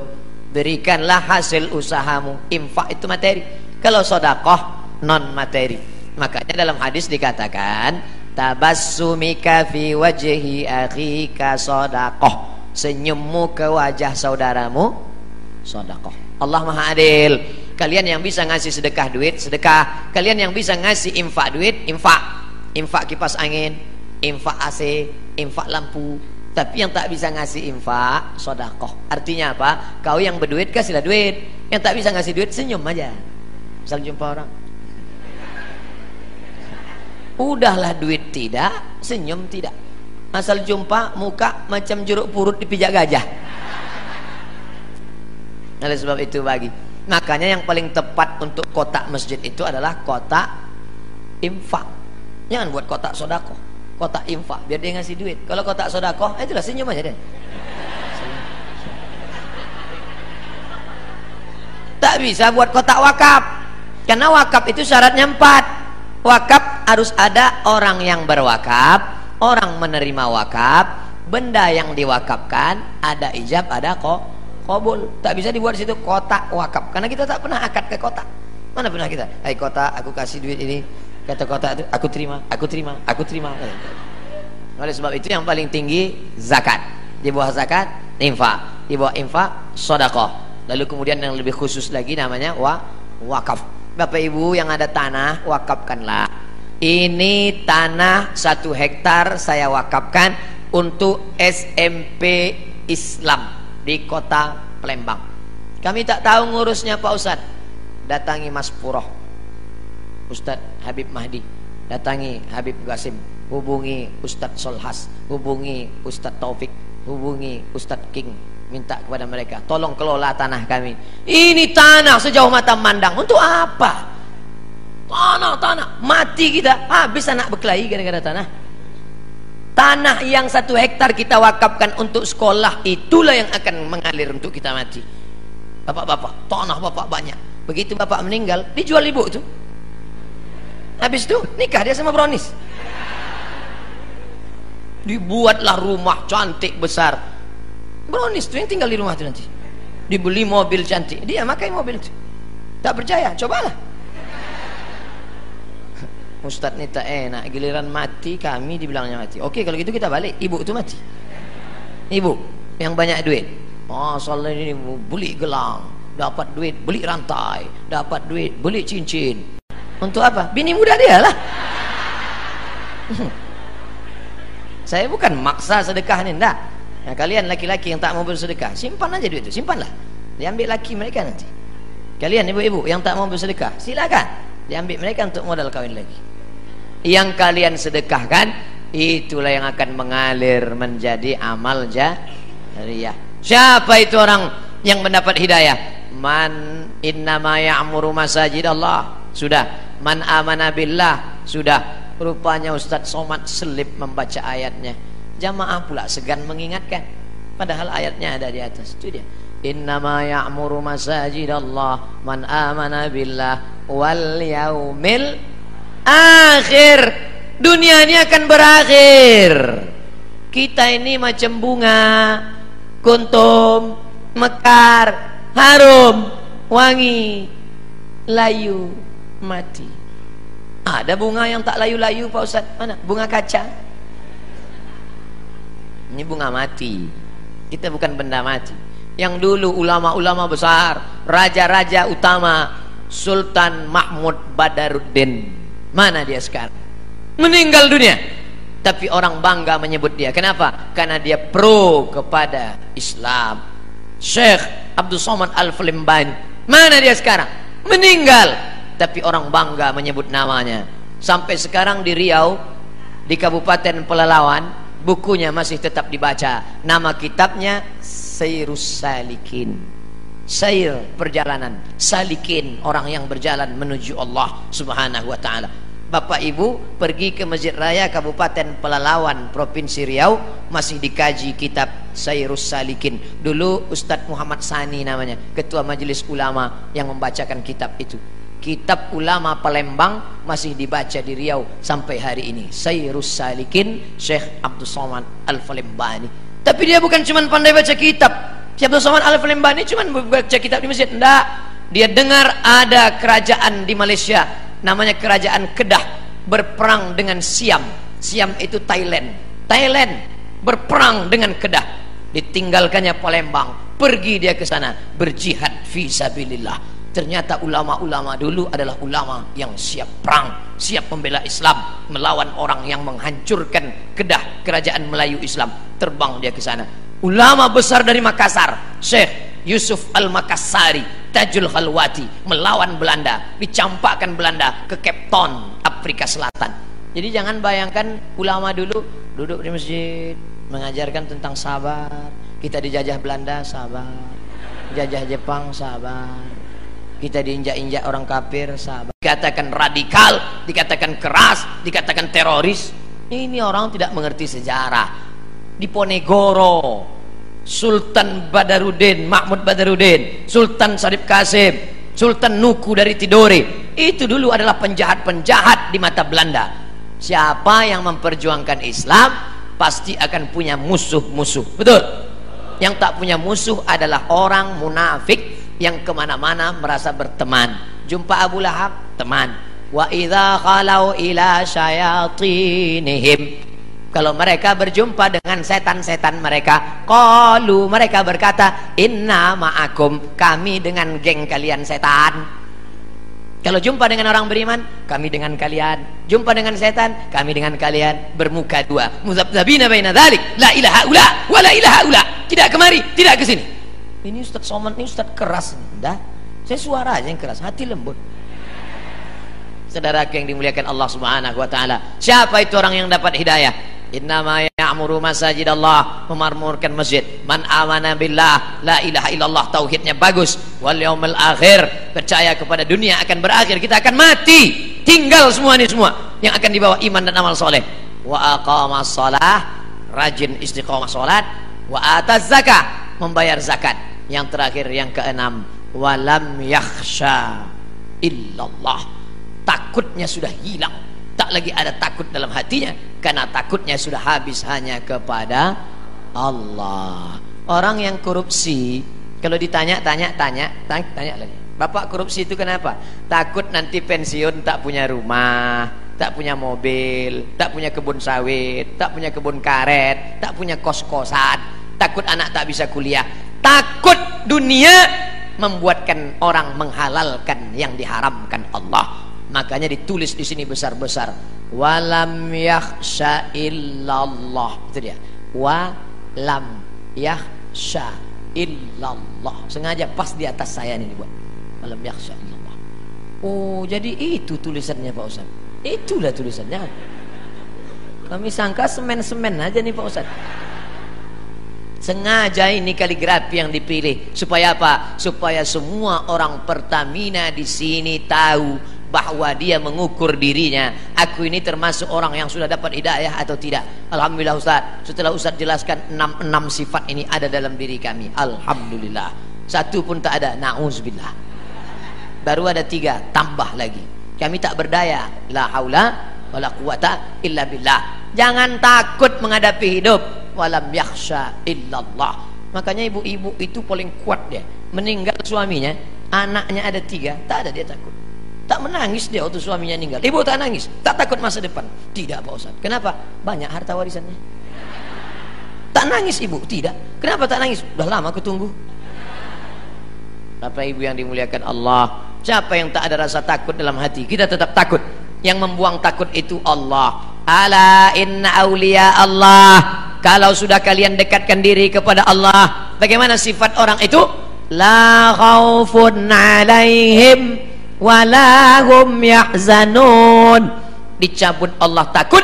Berikanlah hasil usahamu. Infak itu materi. Kalau sodakoh non materi makanya dalam hadis dikatakan tabassumika fi wajhi akhika sodakoh senyummu ke wajah saudaramu sodakoh Allah maha adil. Kalian yang bisa ngasih sedekah duit sedekah. Kalian yang bisa ngasih infak duit infak. Infak kipas angin infak AC, infak lampu. Tapi yang tak bisa ngasih infak, sodakoh. Artinya apa? Kau yang berduit kasihlah duit. Yang tak bisa ngasih duit senyum aja. Misal jumpa orang. Udahlah duit tidak, senyum tidak. Asal jumpa muka macam jeruk purut dipijak gajah. Oleh sebab itu bagi. Makanya yang paling tepat untuk kotak masjid itu adalah kotak infak. Jangan buat kotak sodakoh kotak infak biar dia ngasih duit. Kalau kotak sodakoh eh itulah senyum aja deh. Tak bisa buat kotak wakaf. Karena wakaf itu syaratnya empat. Wakaf harus ada orang yang berwakaf orang menerima wakaf benda yang diwakafkan ada ijab ada kok kobul. Tak bisa dibuat situ kotak wakaf. Karena kita tak pernah akad ke kotak. Mana pernah kita? Hai kotak aku kasih duit ini kata kota itu aku terima aku terima aku terima. Oleh sebab itu yang paling tinggi zakat. Di bawah zakat infak. Di bawah infak sodakoh lalu kemudian yang lebih khusus lagi namanya wa wakaf. Bapak ibu yang ada tanah wakafkanlah. Ini tanah satu hektar saya wakafkan untuk SMP Islam di kota Palembang. Kami tak tahu ngurusnya Pak Ustadz datangi Mas Puroh Ustadz Habib Mahdi. Datangi Habib Gasim hubungi Ustadz Solhas. Hubungi Ustadz Taufik. Hubungi Ustadz King. Minta kepada mereka tolong kelola tanah kami. Ini tanah sejauh mata mandang. Untuk apa? Tanah tanah. Mati kita. Habis anak berkelahi gara-gara tanah. Tanah yang satu hektar kita wakafkan untuk sekolah itulah yang akan mengalir untuk kita mati. Bapak-bapak tanah bapak banyak. Begitu bapak meninggal dijual ibu itu Habis itu nikah dia sama Bronis. Dibuatlah rumah cantik besar. Bronis tuh yang tinggal di rumah itu nanti. Dibeli mobil cantik, dia makai mobil itu. Tak percaya, cobalah. Ustadz ini tak enak, giliran mati kami dibilangnya mati. Oke kalau gitu kita balik, ibu itu mati. Ibu yang banyak duit. Oh, soalnya ini beli gelang, dapat duit beli rantai, dapat duit beli cincin. Untuk apa? Bini muda dia lah. Saya bukan maksa sedekah ni, enggak. Nah, kalian laki-laki yang tak mau bersedekah, simpan aja duit itu, simpanlah. Diambil laki mereka nanti. Kalian ibu-ibu yang tak mau bersedekah, silakan. Diambil mereka untuk modal kawin lagi. Yang kalian sedekahkan, itulah yang akan mengalir menjadi amal jariyah. Siapa itu orang yang mendapat hidayah? Man innama ya'muru masajid Allah. Sudah Man amana billah. Sudah. Rupanya Ustaz Somad selip membaca ayatnya. Jamaah pula segan mengingatkan. Padahal ayatnya ada di atas. Itu dia. Innama ya'muru masajidallah man amana billah wal yaumil akhir. Dunia ini akan berakhir. Kita ini macam bunga, kuntum, mekar, harum, wangi, layu, mati. Ada bunga yang tak layu-layu Pak Ustaz? Mana? Bunga kaca. Ini bunga mati. Kita bukan benda mati. Yang dulu ulama-ulama besar, raja-raja utama, Sultan Mahmud Badaruddin. Mana dia sekarang? Meninggal dunia. Tapi orang bangga menyebut dia. Kenapa? Karena dia pro kepada Islam. Syekh Abdul Somad Al-Flimban. Mana dia sekarang? Meninggal tapi orang bangga menyebut namanya. Sampai sekarang di Riau di Kabupaten Pelalawan bukunya masih tetap dibaca. Nama kitabnya Sayrus Salikin. Sair perjalanan. Salikin orang yang berjalan menuju Allah subhanahu wa ta'ala. Bapak Ibu pergi ke Masjid Raya Kabupaten Pelalawan Provinsi Riau masih dikaji kitab Sayrus Salikin. Dulu Ustadz Muhammad Sani namanya ketua majelis ulama yang membacakan kitab itu Kitab ulama Palembang masih dibaca di Riau sampai hari ini. Sayrus Salikin Syekh Abdul Somad Al-Falembani. Tapi dia bukan cuma pandai baca kitab. Syekh Abdul Somad Al-Falembani cuma baca kitab di masjid. Tidak. Dia dengar ada kerajaan di Malaysia namanya kerajaan Kedah berperang dengan Siam. Siam itu Thailand. Thailand berperang dengan Kedah. Ditinggalkannya Palembang. Pergi dia ke sana berjihad fi sabilillah Ternyata ulama-ulama dulu adalah ulama yang siap perang, siap membela Islam, melawan orang yang menghancurkan kedah kerajaan Melayu Islam. Terbang dia ke sana. Ulama besar dari Makassar, Syekh Yusuf Al-Makassari, Tajul Khalwati, melawan Belanda, dicampakkan Belanda ke Cape Town, Afrika Selatan. Jadi jangan bayangkan ulama dulu duduk di masjid mengajarkan tentang sabar. Kita dijajah Belanda, sabar. Jajah Jepang, sabar kita diinjak-injak orang kafir sahabat. Dikatakan radikal dikatakan keras dikatakan teroris. Ini orang tidak mengerti sejarah. Di Ponegoro Sultan Badarudin Mahmud Badarudin Sultan Sarip Kasim Sultan Nuku dari Tidore itu dulu adalah penjahat-penjahat di mata Belanda. Siapa yang memperjuangkan Islam pasti akan punya musuh-musuh. Betul? Yang tak punya musuh adalah orang munafik yang ke mana-mana merasa berteman. Jumpa Abu Lahab teman. Wa idza khalau ila syayatinihim. Kalau mereka berjumpa dengan setan-setan mereka qalu mereka berkata inna ma'akum kami dengan geng kalian setan. Kalau jumpa dengan orang beriman kami dengan kalian. Jumpa dengan setan kami dengan kalian. Bermuka dua. Muzabzabina baina la ilaha ula wa la ilaha ula. Tidak kemari tidak ke sini ini Ustaz Somad ini Ustaz keras dah. Saya suara aja yang keras hati lembut. Saudara yang dimuliakan Allah subhanahu wa ta'ala. Siapa itu orang yang dapat hidayah? Innama ya'muru masajid Allah memarmurkan masjid. Man amana billah la ilaha illallah tauhidnya bagus. Wal yaumil akhir percaya kepada dunia akan berakhir. Kita akan mati. Tinggal semua ini semua yang akan dibawa iman dan amal soleh. Wa aqamas salah rajin istiqomah salat wa ataz zakah membayar zakat yang terakhir yang keenam walam yakhsha illallah. Takutnya sudah hilang. Tak lagi ada takut dalam hatinya karena takutnya sudah habis hanya kepada Allah. Orang yang korupsi kalau ditanya tanya tanya tanya, tanya lagi. Bapak korupsi itu kenapa? Takut nanti pensiun tak punya rumah, tak punya mobil, tak punya kebun sawit, tak punya kebun karet, tak punya kos-kosan, takut anak tak bisa kuliah takut dunia membuatkan orang menghalalkan yang diharamkan Allah. Makanya ditulis di sini besar-besar walam yakhsha illallah. Itu dia. Walam yakhsha illallah. Sengaja pas di atas saya ini dibuat. Walam yakhsha illallah. Oh jadi itu tulisannya Pak Ustaz. Itulah tulisannya. Kami sangka semen-semen aja nih Pak Ustaz Sengaja ini kaligrafi yang dipilih. Supaya apa? Supaya semua orang Pertamina di sini tahu bahwa dia mengukur dirinya. Aku ini termasuk orang yang sudah dapat hidayah atau tidak? Alhamdulillah Ustaz. Setelah Ustaz jelaskan enam, enam sifat ini ada dalam diri kami. Alhamdulillah. Satu pun tak ada. Na'udzubillah. Baru ada tiga. Tambah lagi. Kami tak berdaya. La haula wala quwata illa billah jangan takut menghadapi hidup. Walam yakhsha illallah. Makanya ibu-ibu itu paling kuat dia. Meninggal suaminya anaknya ada tiga tak ada dia takut. Tak menangis dia waktu suaminya meninggal. Ibu tak nangis tak takut masa depan. Tidak Pak Ustaz. Kenapa? Banyak harta warisannya. Tak nangis ibu. Tidak. Kenapa tak nangis? Sudah lama aku tunggu. Bapak ibu yang dimuliakan Allah siapa yang tak ada rasa takut dalam hati? Kita tetap takut. Yang membuang takut itu Allah ala inna awliya Allah. Kalau sudah kalian dekatkan diri kepada Allah bagaimana sifat orang itu? La khaufun alaihim walahum yahzanun. Dicabut Allah takut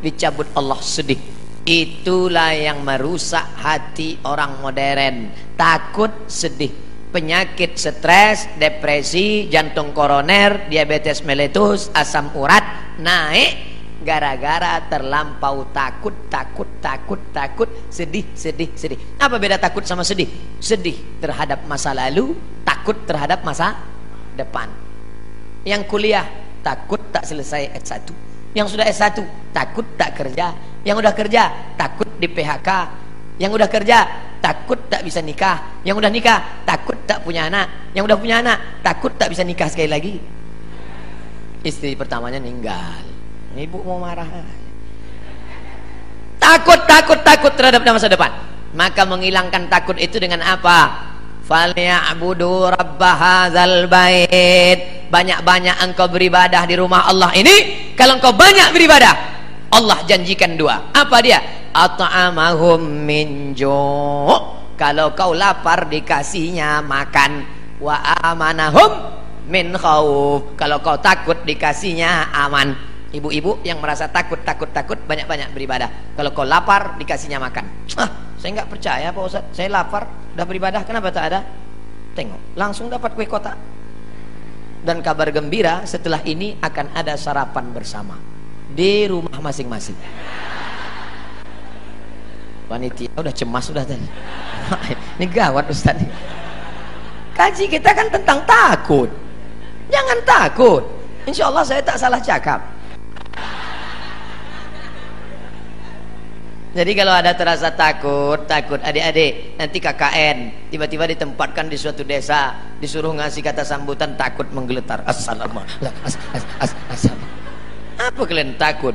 dicabut Allah sedih. Itulah yang merusak hati orang modern. Takut sedih. Penyakit stres depresi jantung koroner diabetes meletus asam urat naik gara-gara terlampau takut, takut, takut, takut, sedih, sedih, sedih. Apa beda takut sama sedih? Sedih terhadap masa lalu, takut terhadap masa depan. Yang kuliah takut tak selesai S1. Yang sudah S1 takut tak kerja. Yang udah kerja takut di PHK. Yang udah kerja takut tak bisa nikah. Yang udah nikah takut tak punya anak. Yang udah punya anak takut tak bisa nikah sekali lagi. Istri pertamanya meninggal Ibu mau marah. Takut, takut, takut terhadap masa depan. Maka menghilangkan takut itu dengan apa? Falyabudu rabb hadzal bait. Banyak-banyak engkau beribadah di rumah Allah ini. Kalau engkau banyak beribadah, Allah janjikan dua. Apa dia? At'amahum min Kalau kau lapar dikasihnya makan. Wa amanahum min khauf. Kalau kau takut dikasihnya aman. Ibu-ibu yang merasa takut, takut, takut banyak-banyak beribadah. Kalau kau lapar dikasihnya makan. Ah, saya nggak percaya Pak Ustaz. Saya lapar, udah beribadah, kenapa tak ada? Tengok, langsung dapat kue kotak. Dan kabar gembira setelah ini akan ada sarapan bersama di rumah masing-masing. Panitia udah cemas sudah tadi. ini gawat Ustaz. Kaji kita kan tentang takut. Jangan takut. Insya Allah saya tak salah cakap. Jadi kalau ada terasa takut, takut adik-adik, nanti KKN tiba-tiba ditempatkan di suatu desa, disuruh ngasih kata sambutan takut menggeletar. Assalamualaikum. As, as, as, as, Apa kalian takut?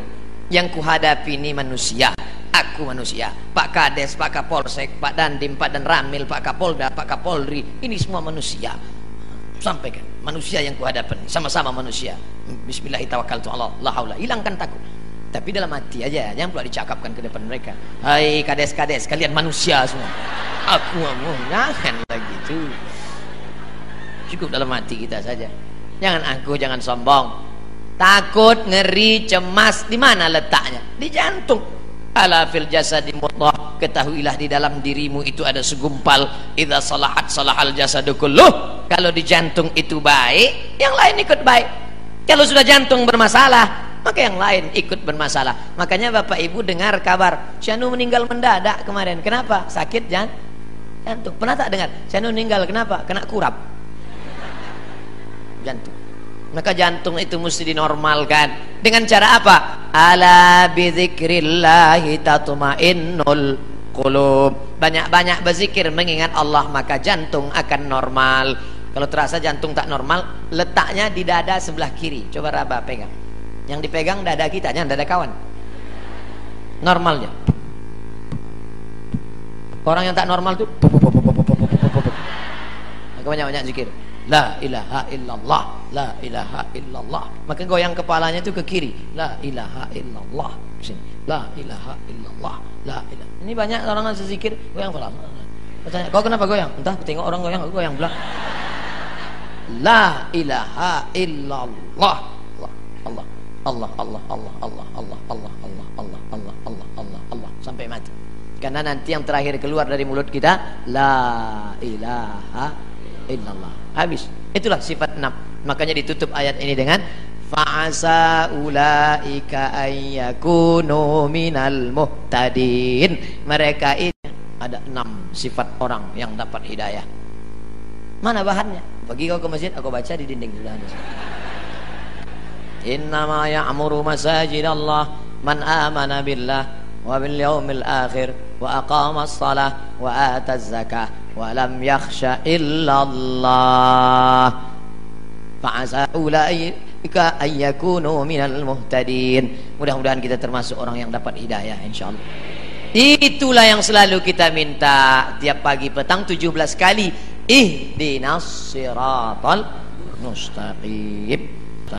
Yang kuhadapi ini manusia. Aku manusia. Pak Kades, Pak Kapolsek, Pak Dandim, Pak Dan Ramil, Pak Kapolda, Pak Kapolri. Ini semua manusia. Sampaikan. Manusia yang kuhadapi. Sama-sama manusia. Bismillahirrahmanirrahim. La haula. Hilangkan takut tapi dalam hati aja jangan pula dicakapkan ke depan mereka. Hai kades-kades kalian manusia semua. Aku mau jangan lagi itu cukup dalam hati kita saja. Jangan aku jangan sombong. Takut ngeri cemas di mana letaknya? Di jantung. Ala fil jasadi mudghah. Ketahuilah di dalam dirimu itu ada segumpal. Idza salahat salahal jasadu kulluh. Kalau di jantung itu baik yang lain ikut baik. Kalau sudah jantung bermasalah maka yang lain ikut bermasalah. Makanya bapak ibu dengar kabar Syanu meninggal mendadak kemarin. Kenapa? Sakit jantung. Pernah tak dengar? Syanu meninggal kenapa? Kena kurap. Jantung. Maka jantung itu mesti dinormalkan. Dengan cara apa? Ala bidzikrillahi tatmainnul qulub. Banyak-banyak berzikir mengingat Allah maka jantung akan normal. Kalau terasa jantung tak normal letaknya di dada sebelah kiri. Coba raba pegang yang dipegang dada kita jangan dada kawan normalnya orang yang tak normal tuh maka banyak-banyak zikir la ilaha illallah la ilaha illallah maka goyang kepalanya itu ke kiri la ilaha illallah sini la ilaha illallah la ilaha ini banyak orang yang zikir goyang kepala Bertanya, kau kenapa goyang? Entah, tengok orang goyang, aku goyang pula. La ilaha illallah. Allah. Allah. Allah Allah Allah Allah Allah Allah Allah Allah Allah Allah Allah Allah sampai mati. Karena nanti yang terakhir keluar dari mulut kita la ilaha illallah. Habis. Itulah sifat enam. Makanya ditutup ayat ini dengan fa'asa ulaika ayyakunu minal muhtadin. Mereka ini ada enam sifat orang yang dapat hidayah. Mana bahannya? Pergi kau ke masjid, aku baca di dinding sudah man amana billah wa bil yaumil akhir wa aqama as-salah wa ata az-zakah wa lam yakhsha illa Allah. Fa'asa ulaika ayyakunu minal muhtadin. Mudah-mudahan kita termasuk orang yang dapat hidayah insyaallah. Itulah yang selalu kita minta tiap pagi petang 17 kali ihdinas siratal mustaqim